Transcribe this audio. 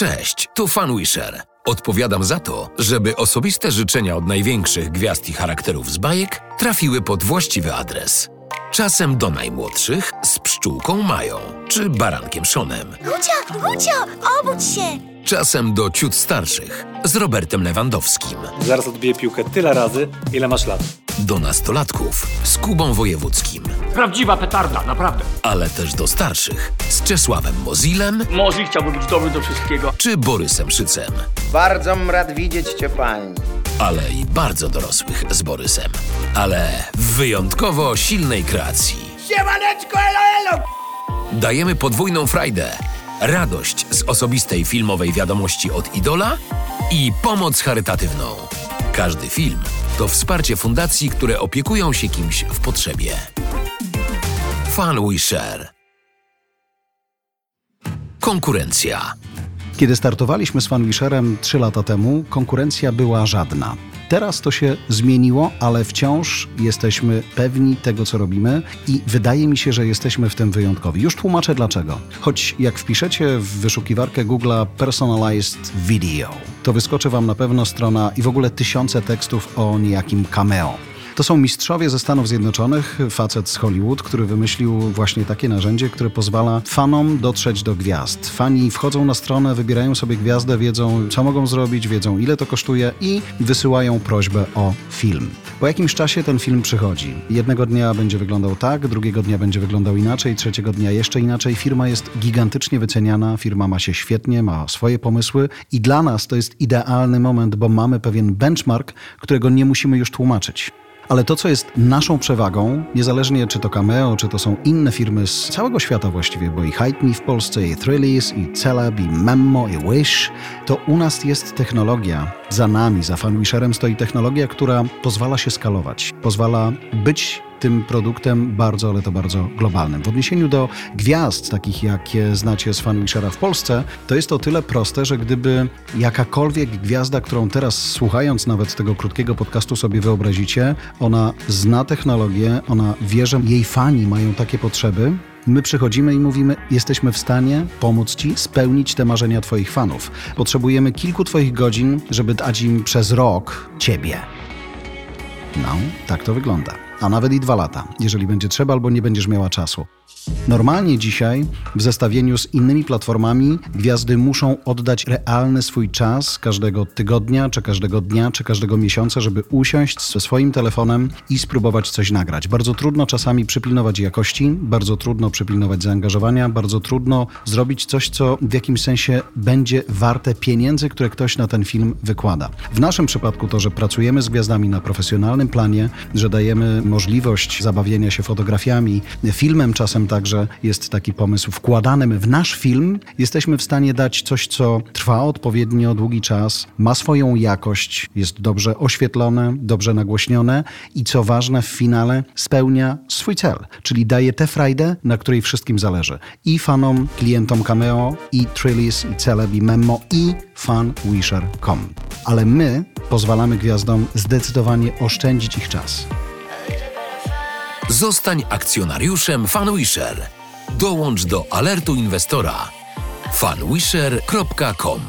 Cześć, tu Fanwisher. Odpowiadam za to, żeby osobiste życzenia od największych gwiazd i charakterów z bajek trafiły pod właściwy adres. Czasem do najmłodszych z pszczółką Mają czy barankiem Szonem. Gucio, Gucio, obudź się! Czasem do ciut starszych z Robertem Lewandowskim. Zaraz odbiję piłkę tyle razy, ile masz lat. Do nastolatków z Kubą Wojewódzkim, Prawdziwa petarda, naprawdę. ale też do starszych z Czesławem Mozilem Mozi chciałby być dobry do wszystkiego. czy Borysem Szycem. Bardzo m rad widzieć cię pani. ale i bardzo dorosłych z Borysem. Ale w wyjątkowo silnej kreacji. Siemaneczko, elo, elo! Dajemy podwójną frajdę. Radość z osobistej filmowej wiadomości od Idola i pomoc charytatywną. Każdy film to wsparcie fundacji, które opiekują się kimś w potrzebie. Fan We. Konkurencja. Kiedy startowaliśmy z Fanwisherem 3 lata temu, konkurencja była żadna. Teraz to się zmieniło, ale wciąż jesteśmy pewni tego, co robimy i wydaje mi się, że jesteśmy w tym wyjątkowi. Już tłumaczę dlaczego. Choć jak wpiszecie w wyszukiwarkę Google'a Personalized Video, to wyskoczy Wam na pewno strona i w ogóle tysiące tekstów o niejakim cameo. To są mistrzowie ze Stanów Zjednoczonych, facet z Hollywood, który wymyślił właśnie takie narzędzie, które pozwala fanom dotrzeć do gwiazd. Fani wchodzą na stronę, wybierają sobie gwiazdę, wiedzą co mogą zrobić, wiedzą ile to kosztuje i wysyłają prośbę o film. Po jakimś czasie ten film przychodzi. Jednego dnia będzie wyglądał tak, drugiego dnia będzie wyglądał inaczej, trzeciego dnia jeszcze inaczej. Firma jest gigantycznie wyceniana, firma ma się świetnie, ma swoje pomysły i dla nas to jest idealny moment, bo mamy pewien benchmark, którego nie musimy już tłumaczyć. Ale to, co jest naszą przewagą, niezależnie czy to Cameo, czy to są inne firmy z całego świata właściwie, bo i Hype Me w Polsce, i Thrillis, i Celeb, i Memmo, i Wish, to u nas jest technologia. Za nami, za Fanwisherem stoi technologia, która pozwala się skalować, pozwala być tym produktem bardzo, ale to bardzo globalnym. W odniesieniu do gwiazd, takich jakie znacie z Fanwishera w Polsce, to jest to tyle proste, że gdyby jakakolwiek gwiazda, którą teraz słuchając nawet tego krótkiego podcastu sobie wyobrazicie, ona zna technologię, ona wie, że jej fani mają takie potrzeby, My przychodzimy i mówimy: Jesteśmy w stanie pomóc Ci spełnić te marzenia Twoich fanów. Potrzebujemy kilku Twoich godzin, żeby dać im przez rok Ciebie. No, tak to wygląda. A nawet i dwa lata, jeżeli będzie trzeba albo nie będziesz miała czasu. Normalnie dzisiaj, w zestawieniu z innymi platformami, gwiazdy muszą oddać realny swój czas każdego tygodnia, czy każdego dnia, czy każdego miesiąca, żeby usiąść ze swoim telefonem i spróbować coś nagrać. Bardzo trudno czasami przypilnować jakości, bardzo trudno przypilnować zaangażowania, bardzo trudno zrobić coś, co w jakimś sensie będzie warte pieniędzy, które ktoś na ten film wykłada. W naszym przypadku to, że pracujemy z gwiazdami na profesjonalnym planie, że dajemy możliwość zabawienia się fotografiami, filmem czasem także jest taki pomysł wkładanym w nasz film, jesteśmy w stanie dać coś, co trwa odpowiednio długi czas, ma swoją jakość, jest dobrze oświetlone, dobrze nagłośnione i co ważne w finale spełnia swój cel, czyli daje tę frajdę, na której wszystkim zależy. I fanom, klientom Cameo, i Trillis, i Celeb, i Memmo, i fanwisher.com. Ale my pozwalamy gwiazdom zdecydowanie oszczędzić ich czas. Zostań akcjonariuszem Fanwisher. Dołącz do alertu inwestora fanwisher.com